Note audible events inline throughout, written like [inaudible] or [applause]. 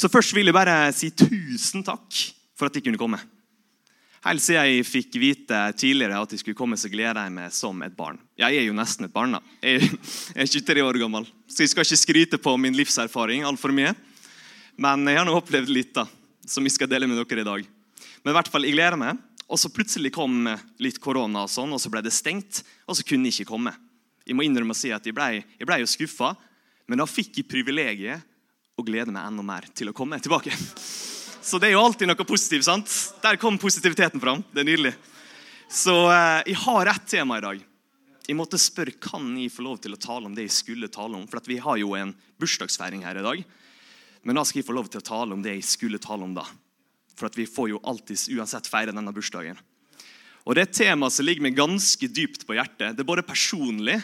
Så først vil jeg bare si tusen takk for at jeg kunne komme. Helt siden jeg fikk vite tidligere at jeg skulle komme, så gleder jeg meg som et barn. Jeg er jo nesten et barn. da. Jeg er 23 år gammel, så jeg skal ikke skryte på min livserfaring altfor mye. Men jeg har nå opplevd litt da, som jeg skal dele med dere i dag. Men i hvert fall, jeg gleder meg. Og så plutselig kom litt korona, og sånn, og så ble det stengt. Og så kunne jeg ikke komme. Jeg må innrømme å si at jeg ble, jeg ble jo skuffa, men da fikk jeg privilegiet å glede meg enda mer til å komme tilbake. Så det er jo alltid noe positivt. sant? Der kom positiviteten fram. Det er nydelig. Så eh, jeg har ett tema i dag. Jeg måtte spørre kan jeg få lov til å tale om det jeg skulle tale om. For vi har jo en bursdagsfeiring her i dag. Men da skal jeg få lov til å tale om det jeg skulle tale om da. For vi får jo alltid uansett feire denne bursdagen. Og Det er et tema som ligger meg ganske dypt på hjertet. Det er både personlig,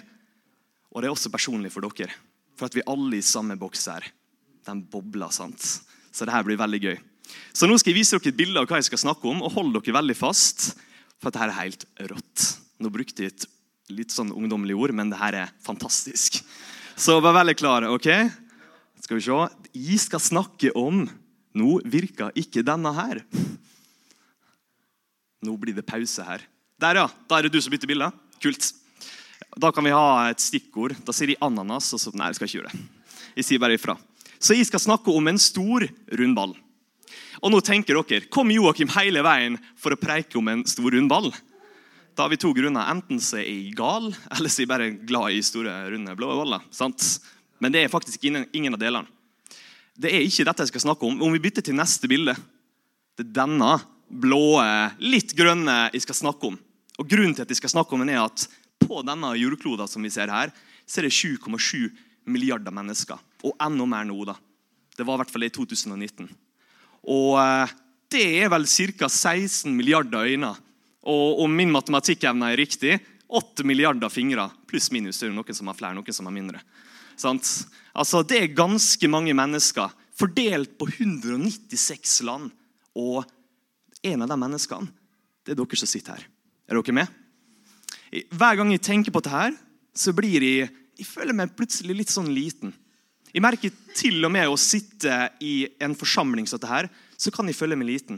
og det er også personlig for dere. For at vi alle i samme boks her. Den bobler, sant? Så det her blir veldig gøy. Så nå skal jeg vise dere et bilde av hva jeg skal snakke om, og hold dere veldig fast. For dette er helt rått. Nå brukte jeg et litt sånn ungdommelig ord, men det her er fantastisk. Så vær veldig klare. ok? Skal vi se. Jeg skal snakke om Nå virker ikke denne her. Nå blir det pause her. Der, ja. Da er det du som bytter bilde. Kult. Da kan vi ha et stikkord. Da sier de ananas. og så, Nei, jeg skal ikke gjøre det. Jeg sier bare ifra. Så jeg skal snakke om en stor rundball. Og nå tenker dere, Kom Joakim hele veien for å preike om en stor rundball? Da har vi to grunner. Enten så er jeg gal, eller så er jeg bare glad i store, runde blå baller. Sant? Men det er faktisk ingen, av delene. Det er ikke dette jeg skal snakke om. Om vi bytter til neste bilde Det er denne blå, litt grønne jeg skal snakke om. Og Grunnen til at jeg skal snakke om den er at på denne jordkloden som vi ser her, så er det 7,7 milliarder mennesker. Og enda mer nå. da. Det var i hvert fall i 2019. Og eh, det er vel ca. 16 milliarder øyne. Og om min matematikkevne er riktig, 8 milliarder fingre. Pluss-minus. Det er noen som har flere, noen som har mindre. Altså, Det er ganske mange mennesker fordelt på 196 land. Og en av de menneskene, det er dere som sitter her. Er dere med? Hver gang jeg tenker på dette, så blir jeg jeg føler meg plutselig litt sånn liten. Jeg merker til og med å sitte i en forsamling som dette her, så kan jeg føle meg liten.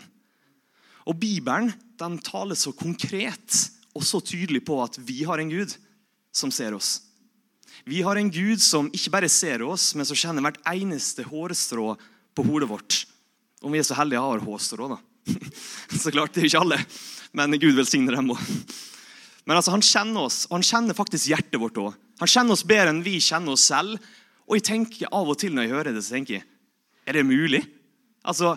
Og Bibelen den taler så konkret og så tydelig på at vi har en Gud som ser oss. Vi har en Gud som ikke bare ser oss, men som kjenner hvert eneste hårstrå på hodet vårt. Om vi er så heldige har hårstrå, da. [laughs] Så klart, det er ikke alle, men Gud velsigne dem òg. Men altså, han kjenner oss, og han kjenner faktisk hjertet vårt òg. Han kjenner oss bedre enn vi kjenner oss selv. Og jeg tenker av og til når jeg hører det, så tenker jeg er det mulig? Altså,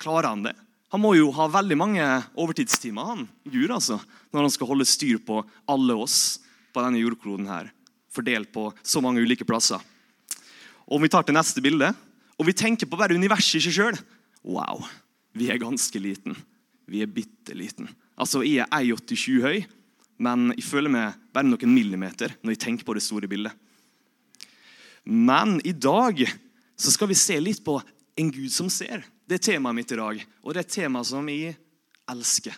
Klarer han det? Han må jo ha veldig mange overtidstimer han, Gud, altså, når han skal holde styr på alle oss på denne jordkloden her, fordelt på så mange ulike plasser. Og Om vi tar til neste bilde, og vi tenker på bare universet i seg sjøl Wow, vi er ganske liten. Vi er bitte liten. Altså, Jeg er 1,87 høy, men jeg føler meg bare noen millimeter når jeg tenker på det store bildet. Men i dag så skal vi se litt på en Gud som ser. Det er temaet mitt i dag, og det er et tema som jeg elsker.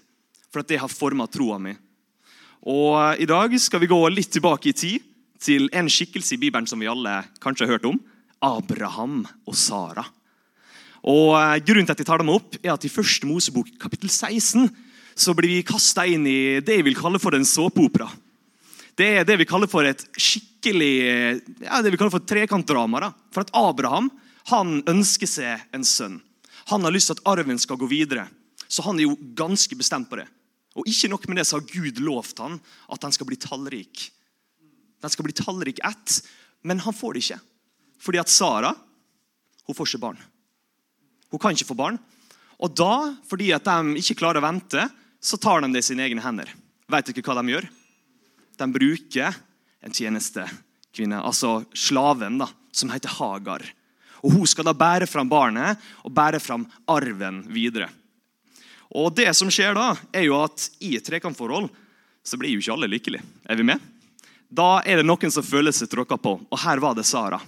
For at det har forma troa mi. Og I dag skal vi gå litt tilbake i tid, til en skikkelse i Bibelen som vi alle kanskje har hørt om. Abraham og Sara. Og eh, Grunnen til at jeg tar dem opp, er at i første Mosebok kapittel 16 så blir vi kasta inn i det jeg vil kalle for en såpeopera. Det er det vi kaller for et skikkelig ja, det vi kaller for trekantdrama. For at Abraham han ønsker seg en sønn. Han har lyst til at arven skal gå videre. Så han er jo ganske bestemt på det. Og ikke nok med det, så har Gud lovt han at han skal bli tallrik. Den skal bli tallrik ett, men han får det ikke. Fordi at Sara hun får ikke barn. Hun kan ikke få barn. Og da, fordi at de ikke klarer å vente, så tar de det i sine egne hender. Vet dere hva de gjør? De bruker en tjenestekvinne, altså slaven, da, som heter Hagar. Og Hun skal da bære fram barnet og bære fram arven videre. Og det som skjer da, er jo at I et trekantforhold så blir jo ikke alle lykkelige. Er vi med? Da er det noen som føler seg tråkka på, og her var det Sara.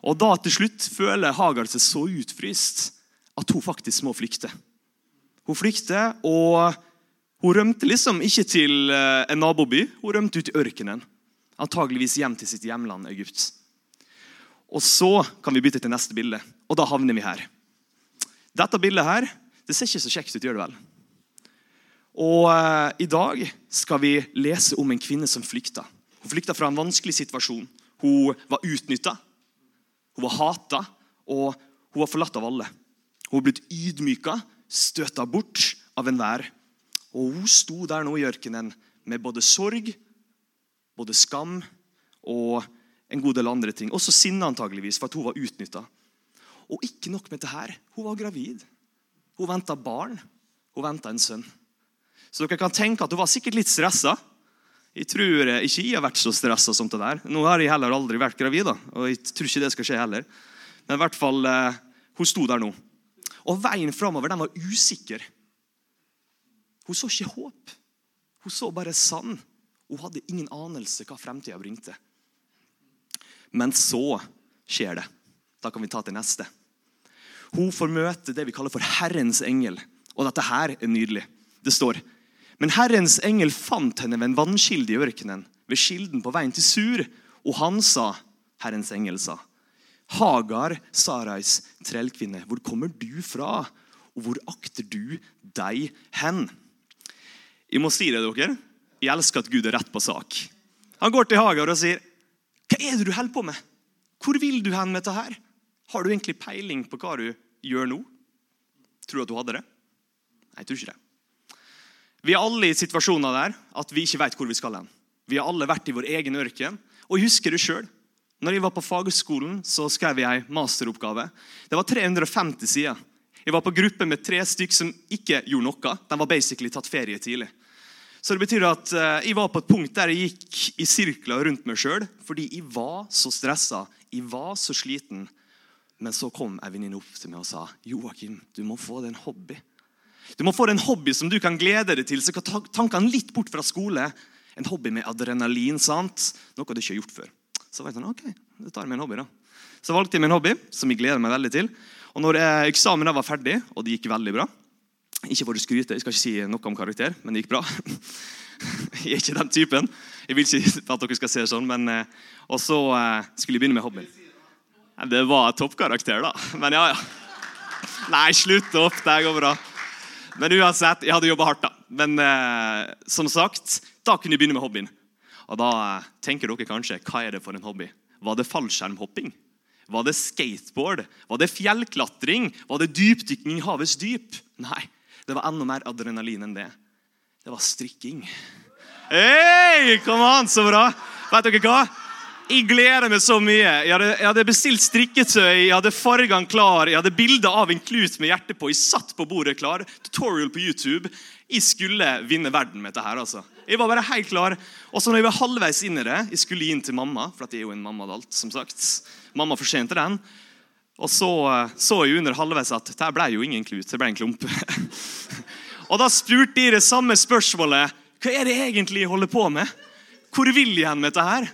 Og da til slutt føler Hagar seg så utfryst at hun faktisk må flykte. Hun flykter, og hun rømte liksom ikke til eh, en naboby, hun rømte ut i ørkenen. Antageligvis hjem til sitt hjemland Egypt. Og Så kan vi bytte til neste bilde, og da havner vi her. Dette bildet her, det ser ikke så kjekt ut, gjør det vel? Og uh, I dag skal vi lese om en kvinne som flykta. Hun flykta fra en vanskelig situasjon. Hun var utnytta, hun var hata, og hun var forlatt av alle. Hun var blitt ydmyka, støta bort av enhver. Og hun sto der nå i ørkenen med både sorg, både skam og en god del andre ting. Også sinne, antageligvis, for at hun var utnytta. Og ikke nok med det her. Hun var gravid. Hun venta barn. Hun venta en sønn. Så dere kan tenke at hun var sikkert litt stressa. Jeg tror ikke jeg har vært så stressa som det der. Nå har jeg heller aldri vært gravid, da, og jeg tror ikke det skal skje heller. Men i hvert fall, eh, hun sto der nå. Og veien framover var usikker. Hun så ikke håp. Hun så bare sand. Hun hadde ingen anelse hva fremtida bringte. Men så skjer det. Da kan vi ta til neste. Hun får møte det vi kaller for Herrens engel. Og dette her er nydelig. Det står Men Herrens engel fant henne ved en vannkilde i ørkenen, ved kilden på veien til Sur. Og han sa, Herrens engel sa, Hagar, Sarais trellkvinne, hvor kommer du fra, og hvor akter du deg hen? Jeg må si det, dere. Jeg elsker at Gud er rett på sak. Han går til Hagar og sier, hva er det du holder på med? Hvor vil du hen med dette her? Har du egentlig peiling på hva du gjør nå? Tror du at du hadde det? Nei, jeg tror ikke det. Vi er alle i situasjoner der at vi ikke vet hvor vi skal hen. Vi har alle vært i vår egen ørken. Og jeg husker det sjøl. Når jeg var på fagskolen, så skrev jeg en masteroppgave. Det var 350 sider. Jeg var på gruppe med tre stykker som ikke gjorde noe. De var basically tatt ferie tidlig. Så det betyr at eh, Jeg var på et punkt der jeg gikk i sirkler rundt meg sjøl fordi jeg var så stressa, jeg var så sliten. Men så kom ei venninne opp til meg og sa Joakim, du må få deg en hobby. Du må få deg en hobby som du kan glede deg til, så kan ta tankene litt bort fra skole. En hobby med adrenalin, sant? noe du ikke har gjort før. Så var jeg sånn, ok, det tar meg en hobby da. Så valgte jeg meg en hobby som jeg gleder meg veldig til. Og når eh, eksamen var ferdig, og det gikk veldig bra, ikke for å skryte, jeg skal ikke si noe om karakter, men det gikk bra. [laughs] Jeg er ikke den typen. Jeg vil ikke at dere skal se sånn, men eh, Og så eh, skulle jeg begynne med hobbyen. Det var toppkarakter, da. [laughs] Men ja, ja. Nei, slutt opp. Det går bra. Men uansett, jeg hadde jobba hardt, da. Men eh, som sagt, da kunne jeg begynne med hobbyen. Og da tenker dere kanskje hva er det for en hobby? Var det fallskjermhopping? Var det skateboard? Var det fjellklatring? Var det dypdykking i havets dyp? Nei. Det var enda mer adrenalin enn det. Det var strikking. Hei, kom an, så bra! Vet dere hva? Jeg gleder meg så mye. Jeg hadde, jeg hadde bestilt strikketøy, jeg hadde fargene klar, jeg hadde bilde av en klut med hjerte på. Jeg satt på bordet klar. Tutorial på YouTube. Jeg skulle vinne verden med dette. her, altså. Jeg var bare helt klar. Og så når jeg var halvveis inn i det, jeg skulle inn til mamma, for jeg er jo en mammadalt, som sagt. Mamma forsente den. Og så så jeg under halvveis at det ble jo ingen klut. Det ble en klump. [laughs] og da spurte de det samme spørsmålet. Hva er det egentlig jeg holder på med? Hvor vil jeg hen med dette her?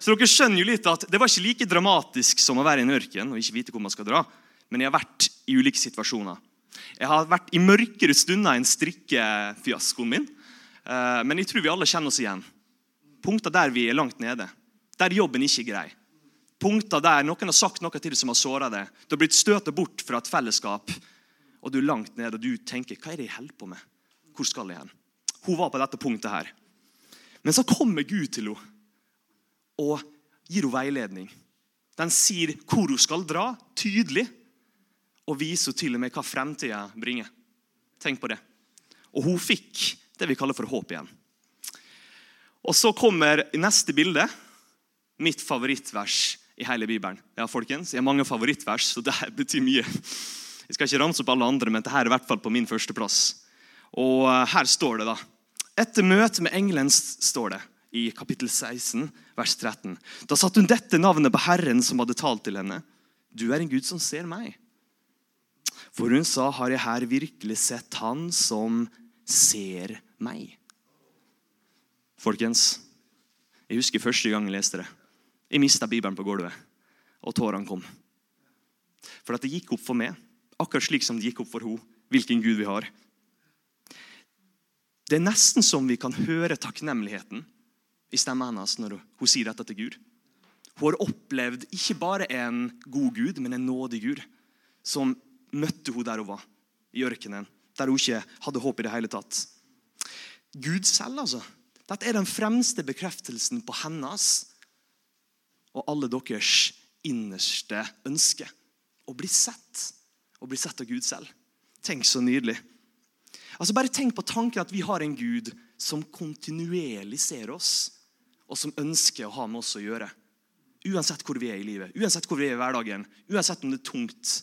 Så dere skjønner jo litt at Det var ikke like dramatisk som å være i en ørken og ikke vite hvor man skal dra. Men jeg har vært i ulike situasjoner. Jeg har vært i mørkere stunder enn strikkefiaskoen min. Eh, men jeg tror vi alle kjenner oss igjen. Punkter der vi er langt nede. Der jobben ikke er grei punkter der noen har sagt noe til deg som har såra deg. Du har blitt støtet bort fra et fellesskap, og du er langt ned og du tenker hva er det jeg holder på med? Hvor skal jeg hen? Hun var på dette punktet her. Men så kommer Gud til henne og gir henne veiledning. Den sier hvor hun skal dra, tydelig, og viser til og med hva fremtida bringer. Tenk på det. Og hun fikk det vi kaller for håp igjen. Og Så kommer neste bilde mitt favorittvers i hele Bibelen. Ja, folkens, Jeg har mange favorittvers, så [laughs] det betyr mye. Jeg skal ikke ramse opp alle andre, men dette er i hvert fall på min førsteplass. Og eh, her står det, da Etter møtet med engelen står det i kapittel 16, vers 13. Da satte hun dette navnet på Herren som hadde talt til henne. Du er en Gud som ser meg. For hun sa, har jeg her virkelig sett Han som ser meg? Folkens, jeg husker første gang jeg leste det. Jeg mista Bibelen på gulvet, og tårene kom. For at det gikk opp for meg, akkurat slik som det gikk opp for henne, hvilken Gud vi har. Det er nesten som vi kan høre takknemligheten i stemmen hennes når hun sier dette til Gud. Hun har opplevd ikke bare en god Gud, men en nådig Gud som møtte hun der hun var, i ørkenen. Der hun ikke hadde håp i det hele tatt. Gud selv, altså. Dette er den fremste bekreftelsen på hennes og alle deres innerste ønske. Å bli sett. Å bli sett av Gud selv. Tenk så nydelig. Altså Bare tenk på tanken at vi har en Gud som kontinuerlig ser oss, og som ønsker å ha med oss å gjøre. Uansett hvor vi er i livet, uansett hvor vi er i hverdagen, uansett om det er tungt,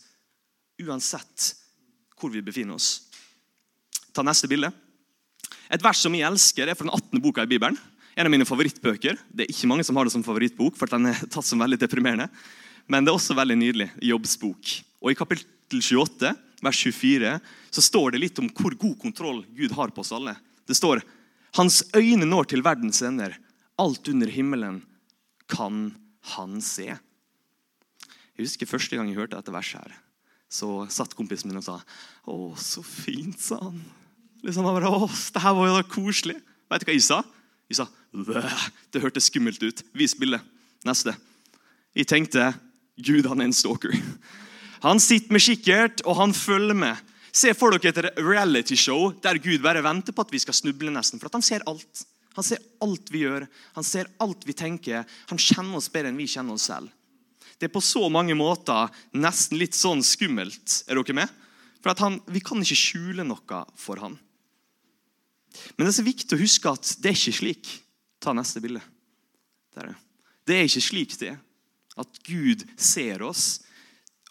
uansett hvor vi befinner oss. Ta neste bilde. Et vers som jeg elsker, er fra den 18. boka i Bibelen. En av mine favorittbøker. Det er ikke mange som har det som favorittbok, for den er [laughs] tatt som veldig deprimerende. Men det er også veldig nydelig. Jobbsbok. Og I kapittel 28, vers 24, så står det litt om hvor god kontroll Gud har på oss alle. Det står hans øyne når til verdens ender. Alt under himmelen kan han se. Jeg husker Første gang jeg hørte dette verset, her, så satt kompisen min og sa 'Å, så fint', sa han. Liksom, bare, Å, det her var jo da koselig. Vet du hva jeg sa? Jeg sa det hørtes skummelt ut. Vis bildet. Neste. Jeg tenkte Gud, han er en stalker. Han sitter med kikkert, og han følger med. Se for dere et realityshow der Gud bare venter på at vi skal snuble. nesten, For han ser alt. Han ser alt vi gjør, han ser alt vi tenker. Han kjenner oss bedre enn vi kjenner oss selv. Det er på så mange måter nesten litt sånn skummelt. Er dere med? For han, Vi kan ikke skjule noe for han. Men det er så viktig å huske at det er ikke slik. Ta neste bilde. Der. Det er ikke slik det er. At Gud ser oss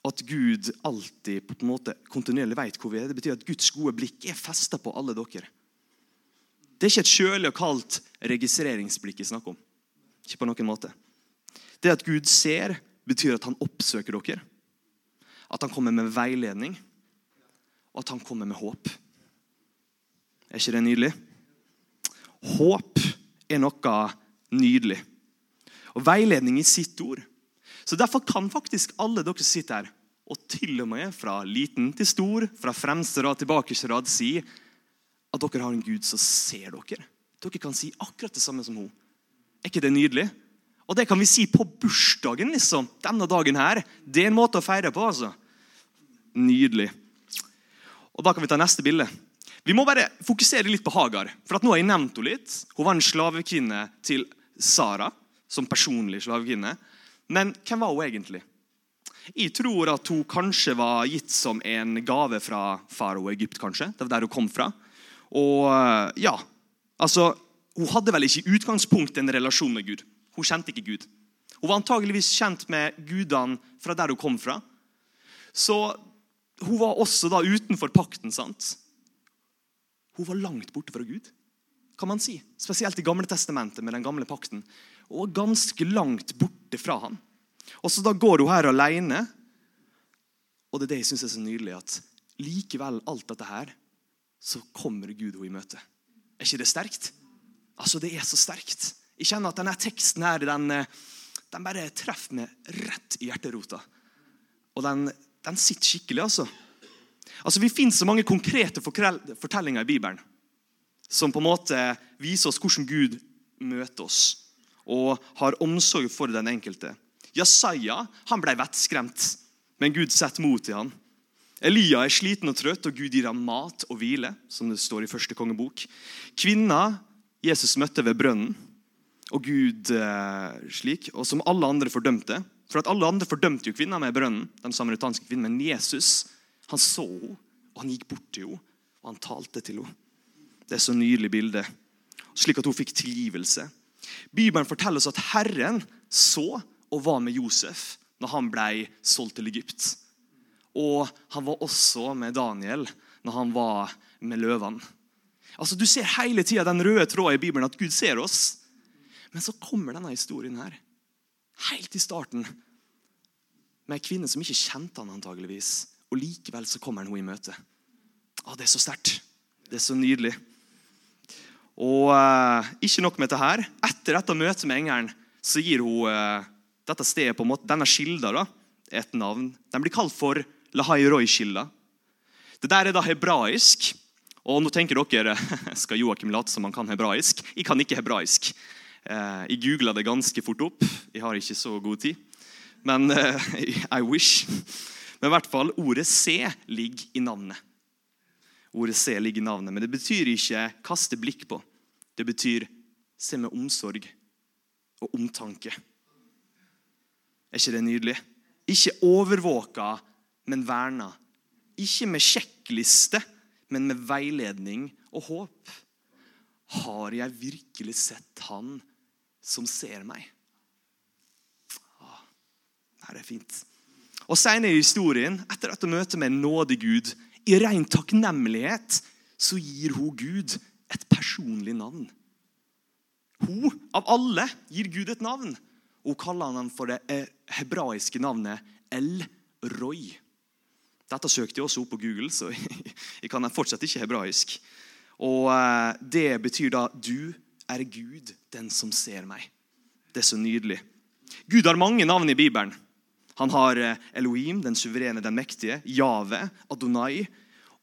at Gud alltid på en måte kontinuerlig vet hvor vi er. Det betyr at Guds gode blikk er festa på alle dere. Det er ikke et kjølig og kaldt registreringsblikk jeg snakker om. Ikke på noen måte. Det at Gud ser, betyr at han oppsøker dere. At han kommer med veiledning, og at han kommer med håp. Er ikke det nydelig? Håp er noe nydelig. Og veiledning i sitt ord så Derfor kan faktisk alle dere som sitter her, og til og med fra liten til stor, fra fremste rad til bakerste rad, si at dere har en Gud som ser dere. Dere kan si akkurat det samme som hun. Er ikke det nydelig? Og det kan vi si på bursdagen. liksom. Denne dagen her. Det er en måte å feire på. altså. Nydelig. Og Da kan vi ta neste bilde. Vi må bare fokusere litt på Hagar. for nå har jeg nevnt henne litt. Hun var en slavekvinne til Sara, som personlig slavekvinne. Men hvem var hun egentlig? Jeg tror at hun kanskje var gitt som en gave fra farao Egypt. kanskje. Det var der hun kom fra. Og eh, ja, altså, Hun hadde vel ikke i utgangspunktet en relasjon med Gud. Hun kjente ikke Gud. Hun var antageligvis kjent med gudene fra der hun kom fra. Så hun var også da utenfor pakten. sant? Hun var langt borte fra Gud, kan man si. Spesielt i Gamle testamentet med den gamle pakten Hun var ganske langt borte fra han. Og så Da går hun her alene. Og det er det jeg syns er så nydelig, at likevel alt dette her, så kommer Gud henne i møte. Er ikke det sterkt? Altså, Det er så sterkt. Jeg kjenner at denne teksten her, den, den bare treffer meg rett i hjerterota. Og den, den sitter skikkelig, altså. Altså, Vi finner så mange konkrete fortellinger i Bibelen som på en måte viser oss hvordan Gud møter oss og har omsorg for den enkelte. Jesaja han ble vettskremt, men Gud setter mot i han. Elia er sliten og trøtt, og Gud gir ham mat og hvile. som det står i første kongebok. Kvinna Jesus møtte ved brønnen, og Gud eh, slik, og som alle andre fordømte. For at Alle andre fordømte jo kvinna med brønnen, den samaritanske kvinnen, men Jesus han så henne, og han gikk bort til henne, og han talte til henne. Det er så nydelig bilde. Slik at hun fikk tilgivelse. Bibelen forteller oss at Herren så og var med Josef når han ble solgt til Egypt. Og han var også med Daniel når han var med løvene. Altså, Du ser hele tida den røde tråden i Bibelen, at Gud ser oss. Men så kommer denne historien her, helt i starten, med ei kvinne som ikke kjente han antageligvis. Og likevel så kommer han henne i møte. Å, Det er så sterkt. Det er så nydelig. Og uh, ikke nok med dette her. Etter dette møtet med engelen så gir hun uh, dette stedet på en måte, Denne kilda da, et navn. Den blir kalt for Lahairoi-kilda. Det der er da hebraisk. Og nå tenker dere [laughs] skal Joakim late som han kan hebraisk. Jeg kan ikke hebraisk. Uh, jeg googla det ganske fort opp. Jeg har ikke så god tid. Men [laughs] I wish. Men i hvert fall, ordet se ligger i navnet. Ordet se ligger i navnet, Men det betyr ikke kaste blikk på. Det betyr se med omsorg og omtanke. Er ikke det nydelig? Ikke overvåka, men verna. Ikke med sjekkliste, men med veiledning og håp. Har jeg virkelig sett Han som ser meg? det er fint. Og Senere i historien, etter hun møter med en nådig Gud, i ren takknemlighet, så gir hun Gud et personlig navn. Hun, av alle, gir Gud et navn. Hun kaller han for det eh, hebraiske navnet El Roy. Dette søkte jeg også opp på Google, så [laughs] jeg kan fortsatt ikke hebraisk. Og eh, Det betyr da 'Du er Gud, den som ser meg'. Det er så nydelig. Gud har mange navn i Bibelen. Han har eh, Elohim, den suverene, den mektige, Jave, Adonai,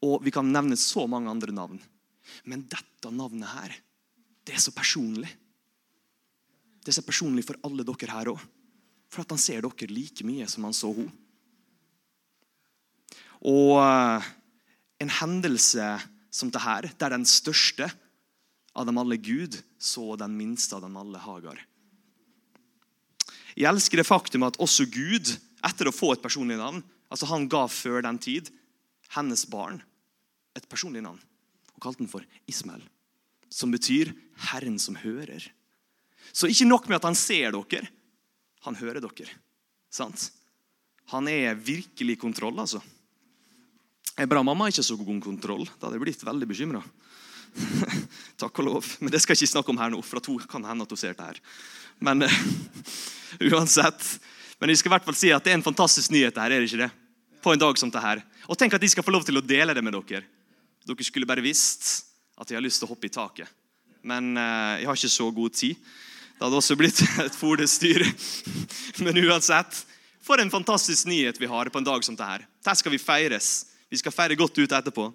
og vi kan nevne så mange andre navn. Men dette navnet her, det er så personlig. Det er så personlig for alle dere her òg. For at han ser dere like mye som han så henne. Og eh, en hendelse som dette, der den største av dem alle Gud så den minste av dem alle Hagar. Jeg elsker det faktum at også Gud, etter å få et personlig navn altså Han ga før den tid hennes barn et personlig navn og kalte den for Ismael. Som betyr 'Herren som hører'. Så ikke nok med at han ser dere, han hører dere. Sant? Han er virkelig i kontroll, altså. Er bra mamma ikke så god kontroll. Da hadde jeg blitt veldig bekymra. [laughs] Takk og lov. Men det skal jeg ikke snakke om her nå, for at hun kan hende at hun ser det her. Men uh, [laughs] uansett. Men jeg skal i hvert fall si at det er en fantastisk nyhet her, er det ikke det? På en dag som det her. Og tenk at de skal få lov til å dele det med dere. Dere skulle bare visst at jeg har lyst til å hoppe i taket. Men uh, jeg har ikke så god tid. Det hadde også blitt [laughs] et folestyr. [laughs] Men uansett, for en fantastisk nyhet vi har på en dag som dette. Her skal vi feires. Vi skal feire godt ut etterpå.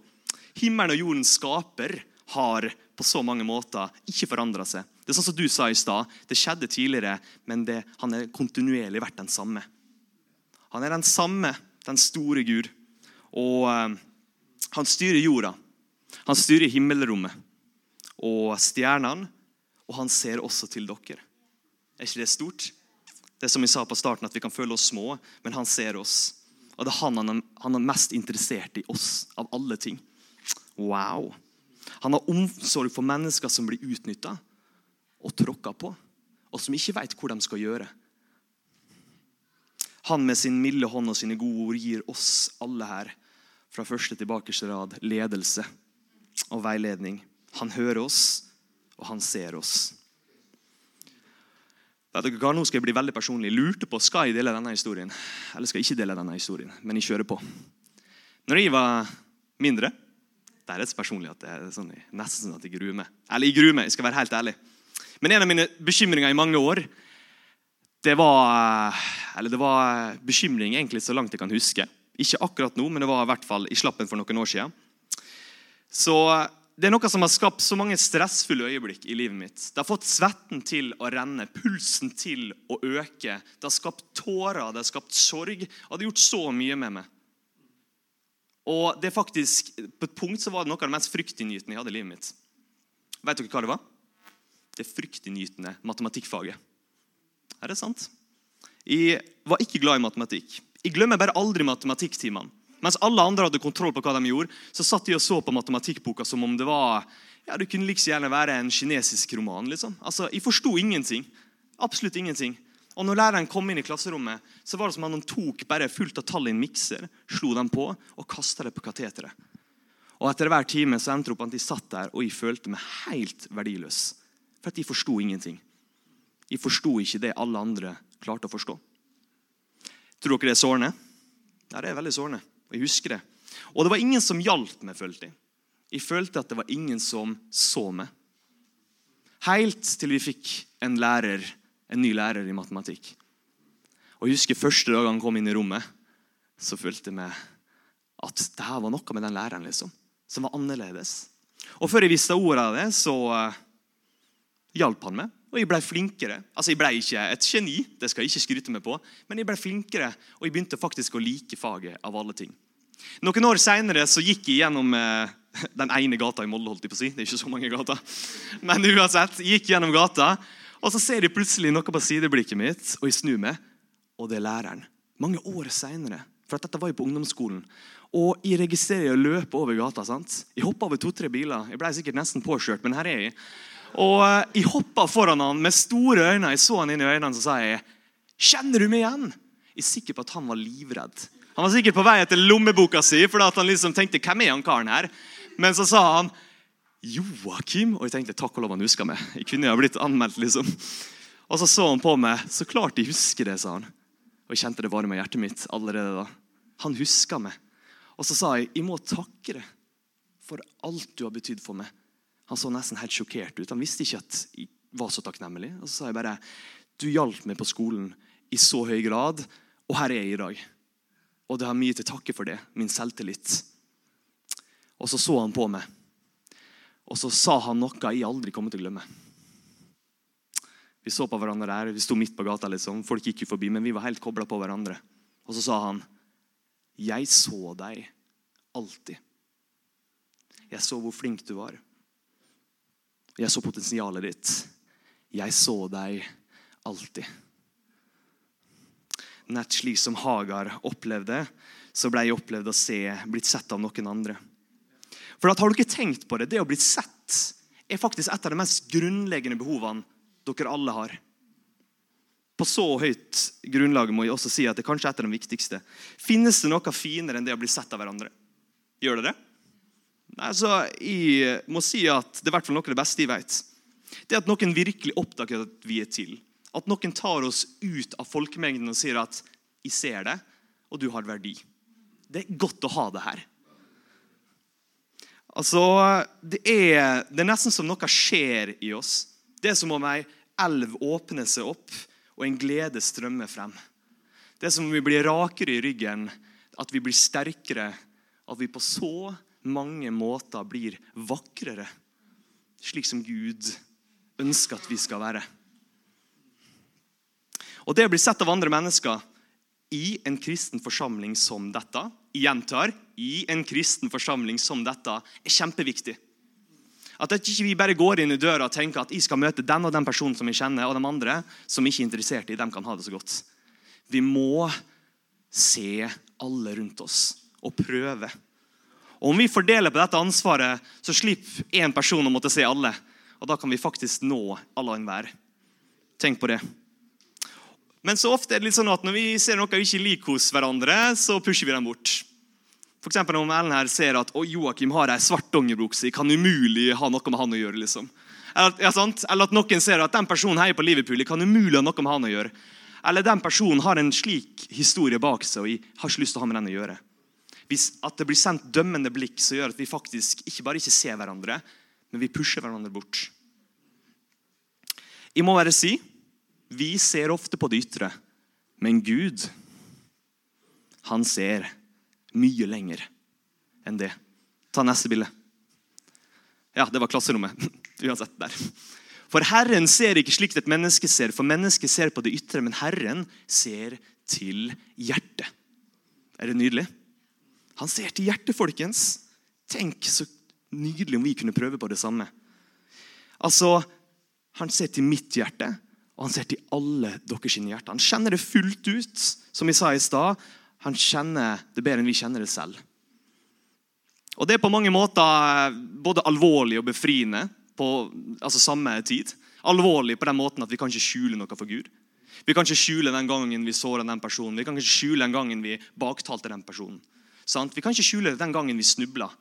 Himmelen og jordens skaper har på så mange måter ikke forandra seg. Det er sånn som du sa i stad. Det skjedde tidligere, men det, han er kontinuerlig vært den samme. Han er den samme, den store Gud. Og eh, han styrer jorda. Han styrer himmelrommet og stjernene. Og han ser også til dere. Er ikke det stort? Det er som vi sa på starten, at vi kan føle oss små, men han ser oss. Og det er han han han er mest interessert i oss av alle ting. Wow. Han har omsorg for mennesker som blir utnytta og tråkka på, og som ikke vet hvor de skal gjøre. Han med sin milde hånd og sine gode ord gir oss alle her fra første til bakerste rad ledelse og veiledning. Han hører oss, og han ser oss. Vet dere hva? Nå skal jeg bli veldig personlig. Lurte på skal jeg dele denne historien. Eller skal jeg ikke dele denne historien, men jeg kjører på. Når jeg var mindre Det er rett så personlig at det er sånn, nesten sånn at jeg gruer meg. Eller jeg gruer meg, jeg skal være helt ærlig. Men en av mine bekymringer i mange år det var, eller det var bekymring egentlig så langt jeg kan huske. Ikke akkurat nå, men det var i hvert fall i slappen for noen år siden. Så det er noe som har skapt så mange stressfulle øyeblikk i livet mitt. Det har fått svetten til å renne, pulsen til å øke. Det har skapt tårer, det har skapt sorg. Det har gjort så mye med meg. Og det er faktisk, På et punkt så var det noe av det mest fryktinngytende jeg hadde i livet mitt. Vet dere hva det var? Det fryktinngytende matematikkfaget. Er det sant? Jeg var ikke glad i matematikk. Jeg glemmer bare aldri matematikktimene. Mens alle andre hadde kontroll på hva de gjorde, så satt de og så på matematikkboka som om det var ja, det kunne like gjerne være en kinesisk roman. liksom. Altså, Jeg forsto ingenting. Absolutt ingenting. Og når læreren kom inn i klasserommet, så var det som om han tok bare fullt av tall i en mikser, slo dem på og kasta det på kateteret. Og Etter hver time så endte det opp at de satt der, og jeg følte meg helt verdiløs. For at de forsto ingenting. Jeg forsto ikke det alle andre klarte å forstå. Tror dere det er sårende? Ja, det er veldig sårende. Og jeg husker det. Og det var ingen som hjalp meg, følte jeg. Jeg følte at det var ingen som så meg. Helt til vi fikk en lærer, en ny lærer i matematikk. Og jeg husker Første dag han kom inn i rommet, så følte jeg meg at det her var noe med den læreren liksom, som var annerledes. Og Før jeg visste ordet av det, så uh, hjalp han meg. Og jeg ble flinkere. Altså, Jeg ble ikke et geni, det skal jeg ikke skryte meg på, men jeg ble flinkere, og jeg begynte faktisk å like faget av alle ting. Noen år seinere gikk jeg gjennom eh, [laughs] den ene gata i Molde. holdt jeg på å si. Det er ikke så mange gater. Men uansett, jeg gikk gjennom gata, og så ser jeg plutselig noe på sideblikket mitt, og jeg snur meg, og det er læreren. Mange år seinere. For dette var jo på ungdomsskolen. Og jeg registrerer å løpe over gata. sant? Jeg hoppa over to-tre biler. Jeg ble sikkert nesten påkjørt, men her er jeg. Og eh, jeg hoppa foran han med store øyne. Jeg så han inn i øynene så sa jeg, 'Kjenner du meg igjen?' Jeg er sikker på at han var livredd. Han var sikkert på vei etter lommeboka si, for han liksom tenkte 'Hvem er han karen her?' Men så sa han 'Joakim', og jeg tenkte 'Takk og lov han husker meg'. Jeg kunne jo blitt anmeldt, liksom. Og så så han på meg. 'Så klart de husker det', sa han. Og jeg kjente det varme i hjertet mitt allerede da. Han huska meg. Og så sa jeg 'Jeg må takke deg for alt du har betydd for meg'. Han så nesten helt sjokkert ut. Han visste ikke at jeg var så takknemlig. Og så sa jeg bare du hjalp meg på skolen i så høy grad, og her er jeg i dag. Og det har mye til takke for det. Min selvtillit. Og så så han på meg, og så sa han noe jeg aldri kommer til å glemme. Vi så på hverandre der, vi sto midt på gata. liksom. Folk gikk jo forbi, men vi var helt kobla på hverandre. Og så sa han, 'Jeg så deg alltid.' Jeg så hvor flink du var. Jeg så potensialet ditt. Jeg så deg alltid. Nett slik som Hagar opplevde, så ble jeg opplevd å se, blitt sett av noen andre. For at, Har ikke tenkt på det? Det å bli sett er faktisk et av de mest grunnleggende behovene dere alle har. På så høyt grunnlag må jeg også si at det kanskje er et av de viktigste. Finnes det noe finere enn det å bli sett av hverandre? Gjør det det? Altså, jeg må si at Det er hvert noe av det beste jeg vet. Det at noen virkelig oppdager at vi er til. At noen tar oss ut av folkemengden og sier at 'jeg ser det, og du har verdi'. Det er godt å ha det her. Altså, det er, det er nesten som noe skjer i oss. Det er som om ei elv åpner seg opp, og en glede strømmer frem. Det er som om vi blir rakere i ryggen, at vi blir sterkere, at vi på så mange måter blir vakrere, slik som Gud ønsker at vi skal være. Og Det å bli sett av andre mennesker i en kristen forsamling som dette jeg gjentar, i en kristen forsamling som dette er kjempeviktig. At ikke vi bare går inn i døra og tenker at jeg skal møte den og den personen som jeg kjenner, og de andre som ikke er interessert i, dem kan ha det så godt. Vi må se alle rundt oss og prøve og Om vi fordeler på dette ansvaret, så slipper én person å måtte se alle. Og da kan vi faktisk nå alle og enhver. Tenk på det. Men så ofte er det litt sånn at når vi ser noe vi ikke liker hos hverandre, så pusher vi dem bort. Eksempel Om Ellen her ser at Joakim har ei svart dongeribukse, kan umulig ha noe med han å gjøre. liksom. Eller, ja, Eller, at noen ser at den personen heier på Liverpool, kan umulig ha noe med han å gjøre. Eller den personen har en slik historie bak seg, og jeg har ikke lyst til å ha med den å gjøre at det blir sendt dømmende blikk som gjør at vi faktisk ikke bare ikke ser hverandre, men vi pusher hverandre bort. Jeg må bare si vi ser ofte på det ytre, men Gud, han ser mye lenger enn det. Ta neste bilde. Ja, det var klasserommet. [laughs] Uansett der. For Herren ser ikke slikt et menneske ser, for mennesket ser på det ytre, men Herren ser til hjertet. Er det nydelig? Han ser til hjertet, folkens. Tenk så nydelig om vi kunne prøve på det samme. Altså, Han ser til mitt hjerte, og han ser til alle deres hjerte. Han kjenner det fullt ut, som vi sa i stad. Han kjenner det bedre enn vi kjenner det selv. Og Det er på mange måter både alvorlig og befriende på altså samme tid. Alvorlig på den måten at vi kan ikke skjule noe for Gud. Vi kan ikke skjule den gangen vi såra den personen. Vi kan ikke skjule den gangen vi baktalte den personen. Sant? Vi kan ikke skjule den gangen vi snubler.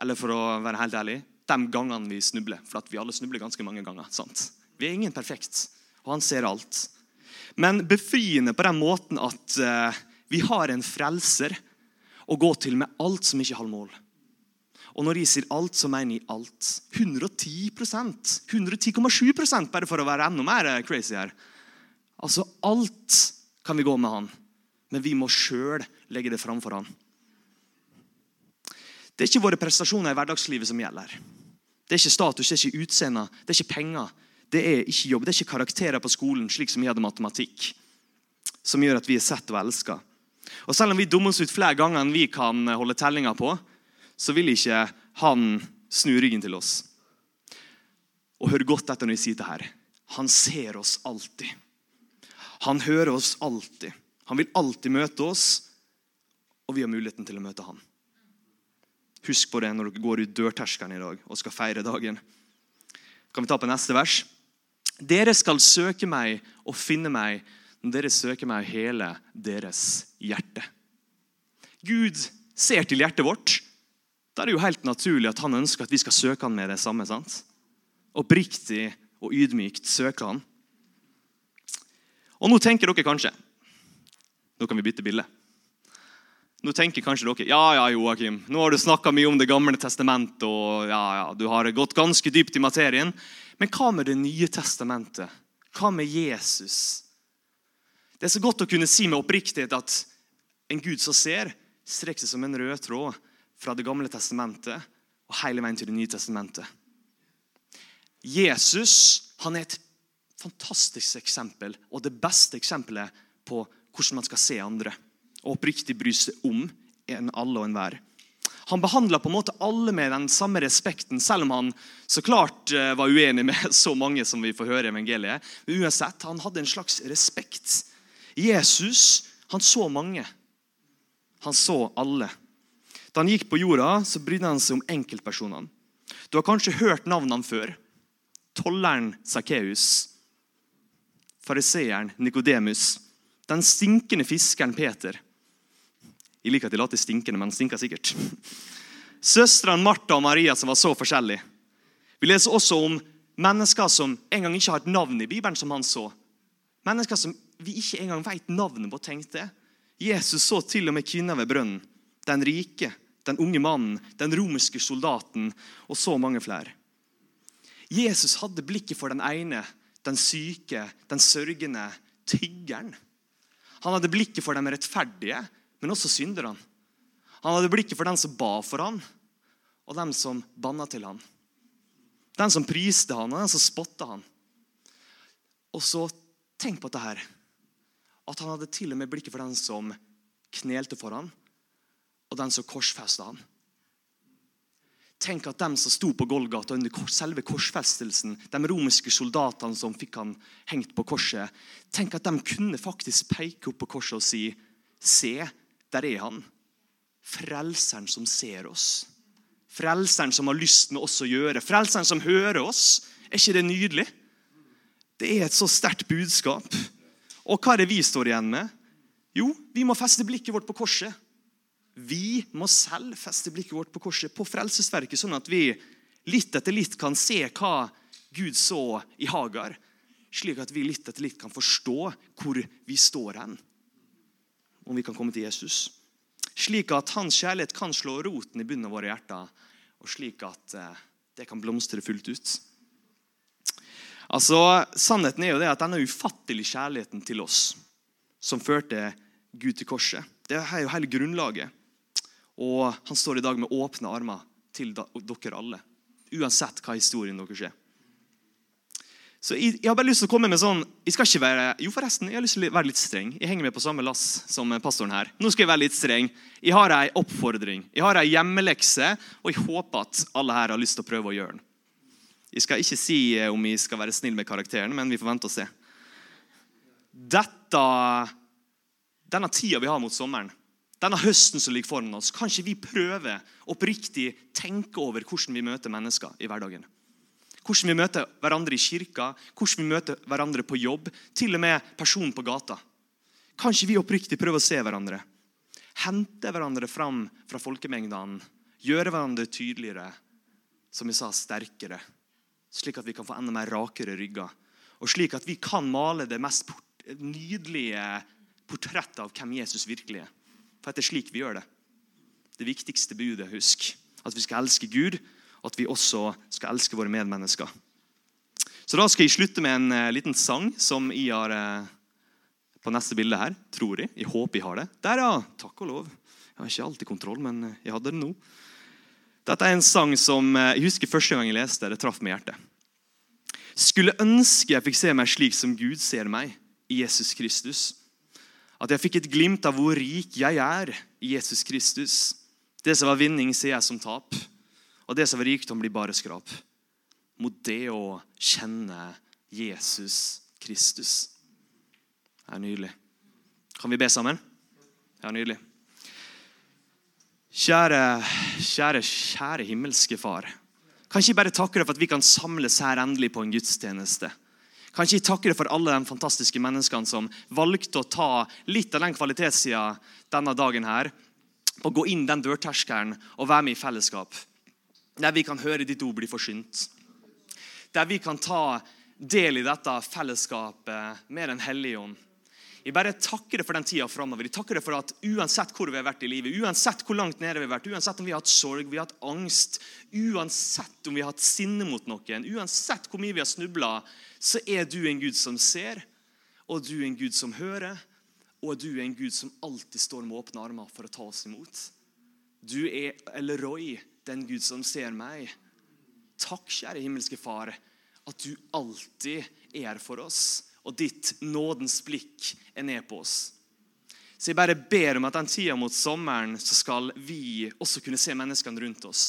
Eller for å være helt ærlig, de gangene vi snubler. For vi alle snubler ganske mange ganger. Sant? Vi er ingen perfekt, og han ser alt. Men befriende på den måten at uh, vi har en frelser å gå til med alt som ikke har mål. Og når jeg sier alt, så mener jeg alt. 110% 110,7% bare for å være enda mer crazy her. Altså alt kan vi gå med han, men vi må sjøl legge det framfor han. Det er ikke våre prestasjoner i hverdagslivet som gjelder. Det er ikke status, det er ikke utseende, det er ikke penger. det er ikke jobb, det er ikke karakterer på skolen, slik som vi hadde matematikk, som gjør at vi er sett og elska. Og selv om vi dummer oss ut flere ganger enn vi kan holde tellinga på, så vil ikke han snu ryggen til oss. Og hør godt etter når jeg sier det her. Han ser oss alltid. Han hører oss alltid. Han vil alltid møte oss, og vi har muligheten til å møte han. Husk på det når dere går ut dørterskelen i dag og skal feire dagen. Kan vi ta på neste vers? Dere skal søke meg og finne meg når dere søker meg hele deres hjerte. Gud ser til hjertet vårt. Da er det jo helt naturlig at han ønsker at vi skal søke han med det samme. sant? Oppriktig og ydmykt søke han. Og nå tenker dere kanskje Nå kan vi bytte bilde. Nå tenker kanskje dere ja, ja, Joakim, nå har du snakka mye om Det gamle testamentet, og ja, ja, du har gått ganske dypt i materien. Men hva med Det nye testamentet? Hva med Jesus? Det er så godt å kunne si med oppriktighet at en Gud som ser, strekker seg som en rød tråd fra Det gamle testamentet og hele veien til Det nye testamentet. Jesus han er et fantastisk eksempel og det beste eksempelet på hvordan man skal se andre og oppriktig bry seg om en alle og enhver. Han behandla på en måte alle med den samme respekten, selv om han så klart eh, var uenig med [laughs] så mange som vi får høre i evangeliet. Men uansett, Han hadde en slags respekt. Jesus han så mange. Han så alle. Da han gikk på jorda, så brydde han seg om enkeltpersonene. Du har kanskje hørt navnene før. Tolleren Sakkeus. Fariseeren Nikodemus. Den stinkende fiskeren Peter. Jeg liker at de later stinkende, men stinker sikkert. Søstrene Martha og Maria som var så forskjellige. Vi leser også om mennesker som en gang ikke har et navn i Bibelen, som han så. Mennesker som vi ikke engang vet navnet på. tenkte. Jesus så til og med kvinner ved brønnen. Den rike, den unge mannen, den romerske soldaten og så mange flere. Jesus hadde blikket for den ene, den syke, den sørgende, tyggeren. Han hadde blikket for de rettferdige, men også synderne. Han hadde blikket for den som ba for han, og dem som banna til han. Den som priste han, og den som spotta han. Og så tenk på dette her. At han hadde til og med blikket for den som knelte for han, og den som korsfesta han. Tenk at dem som sto på Golgata under selve korsfestelsen, de romerske soldatene som fikk han hengt på korset, tenk at de kunne faktisk peke opp på korset og si Se, der er han. Frelseren som ser oss. Frelseren som har lyst med oss å gjøre. Frelseren som hører oss. Er ikke det nydelig? Det er et så sterkt budskap. Og hva er det vi står igjen med? Jo, vi må feste blikket vårt på korset. Vi må selv feste blikket vårt på korset, på Frelsesverket, sånn at vi litt etter litt kan se hva Gud så i Hagar. Slik at vi litt etter litt kan forstå hvor vi står hen om vi kan komme til Jesus. Slik at hans kjærlighet kan slå roten i bunnen av våre hjerter, og slik at eh, det kan blomstre fullt ut. Altså, Sannheten er jo det at denne ufattelige kjærligheten til oss som førte Gud til korset, det er jo hele grunnlaget. Og han står i dag med åpne armer til dere alle, uansett hva historien deres er. Så jeg, jeg, har bare lyst til å komme med sånn jeg skal ikke være, Jo, forresten, jeg har lyst til å være litt streng. Jeg henger med på samme lass som pastoren her. Nå skal jeg være litt streng. Jeg har ei oppfordring. Jeg har ei hjemmelekse, og jeg håper at alle her har lyst til å prøve å gjøre den. Jeg skal ikke si eh, om jeg skal være snill med karakteren, men vi får vente og se. Dette, denne tida vi har mot sommeren, denne høsten som ligger foran oss, kan ikke vi prøve oppriktig tenke over hvordan vi møter mennesker i hverdagen? Hvordan vi møter hverandre i kirka, hvordan vi møter hverandre på jobb, til og med personen på gata. Kan ikke vi oppriktig prøve å se hverandre? Hente hverandre fram fra folkemengdene. Gjøre hverandre tydeligere, som vi sa, sterkere. Slik at vi kan få enda mer rakere rygger. Og slik at vi kan male det mest nydelige portrettet av hvem Jesus virkelig er. For det er slik vi gjør det. Det viktigste budet, husk. At vi skal elske Gud at vi også skal elske våre medmennesker. Så Da skal jeg slutte med en uh, liten sang som jeg har uh, på neste bilde her. Tror jeg. Jeg håper jeg har det. Der, ja. Takk og lov. Jeg har ikke alltid kontroll, men uh, jeg hadde det nå. Dette er en sang som jeg husker første gang jeg leste. Det traff meg i hjertet. Skulle ønske jeg fikk se meg slik som Gud ser meg, i Jesus Kristus. At jeg fikk et glimt av hvor rik jeg er i Jesus Kristus. Det som var vinning, ser jeg som tap. Og det som er rikdom, blir bare skrap. Mot det å kjenne Jesus Kristus. Det er nydelig. Kan vi be sammen? Ja, nydelig. Kjære, kjære, kjære himmelske Far. Kan ikke jeg bare takke deg for at vi kan samles her endelig på en gudstjeneste? Kan ikke jeg takke deg for alle de fantastiske menneskene som valgte å ta litt av den kvalitetssida denne dagen her, og gå inn den dørterskelen og være med i fellesskap. Der vi kan høre ditt ord bli forsynt. Der vi kan ta del i dette fellesskapet med Den hellige ånd. Jeg bare takker deg for den tida framover. Jeg takker deg for at uansett hvor vi har vært i livet, uansett hvor langt nede vi har vært, uansett om vi har hatt sorg, vi har hatt angst, uansett om vi har hatt sinne mot noen, uansett hvor mye vi har snubla, så er du en Gud som ser, og du er en Gud som hører, og du er en Gud som alltid står med åpne armer for å ta oss imot. Du er Elroy, den Gud som ser meg. Takk, kjære himmelske Far, at du alltid er for oss og ditt nådens blikk er ned på oss. Så jeg bare ber om at den tida mot sommeren så skal vi også kunne se menneskene rundt oss.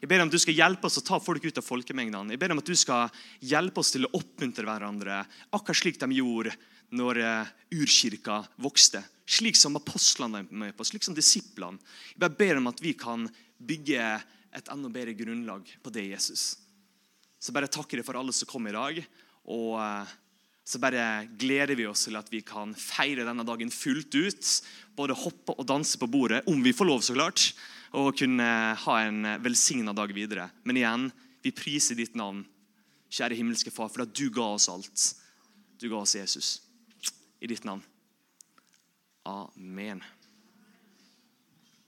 Jeg ber om at du skal hjelpe oss å ta folk ut av folkemengdene. Jeg ber om at du skal hjelpe oss til å oppmuntre hverandre, akkurat slik de gjorde når uh, urkirka vokste. Slik som apostlene er med på, slik som disiplene. Jeg bare ber om at vi kan bygge et enda bedre grunnlag på det, Jesus. Så bare takker jeg for alle som kom i dag. og... Uh, så bare gleder vi oss til at vi kan feire denne dagen fullt ut. Både hoppe og danse på bordet, om vi får lov, så klart. Og kunne ha en velsigna dag videre. Men igjen, vi priser ditt navn, kjære himmelske Far, for at du ga oss alt. Du ga oss Jesus. I ditt navn. Amen.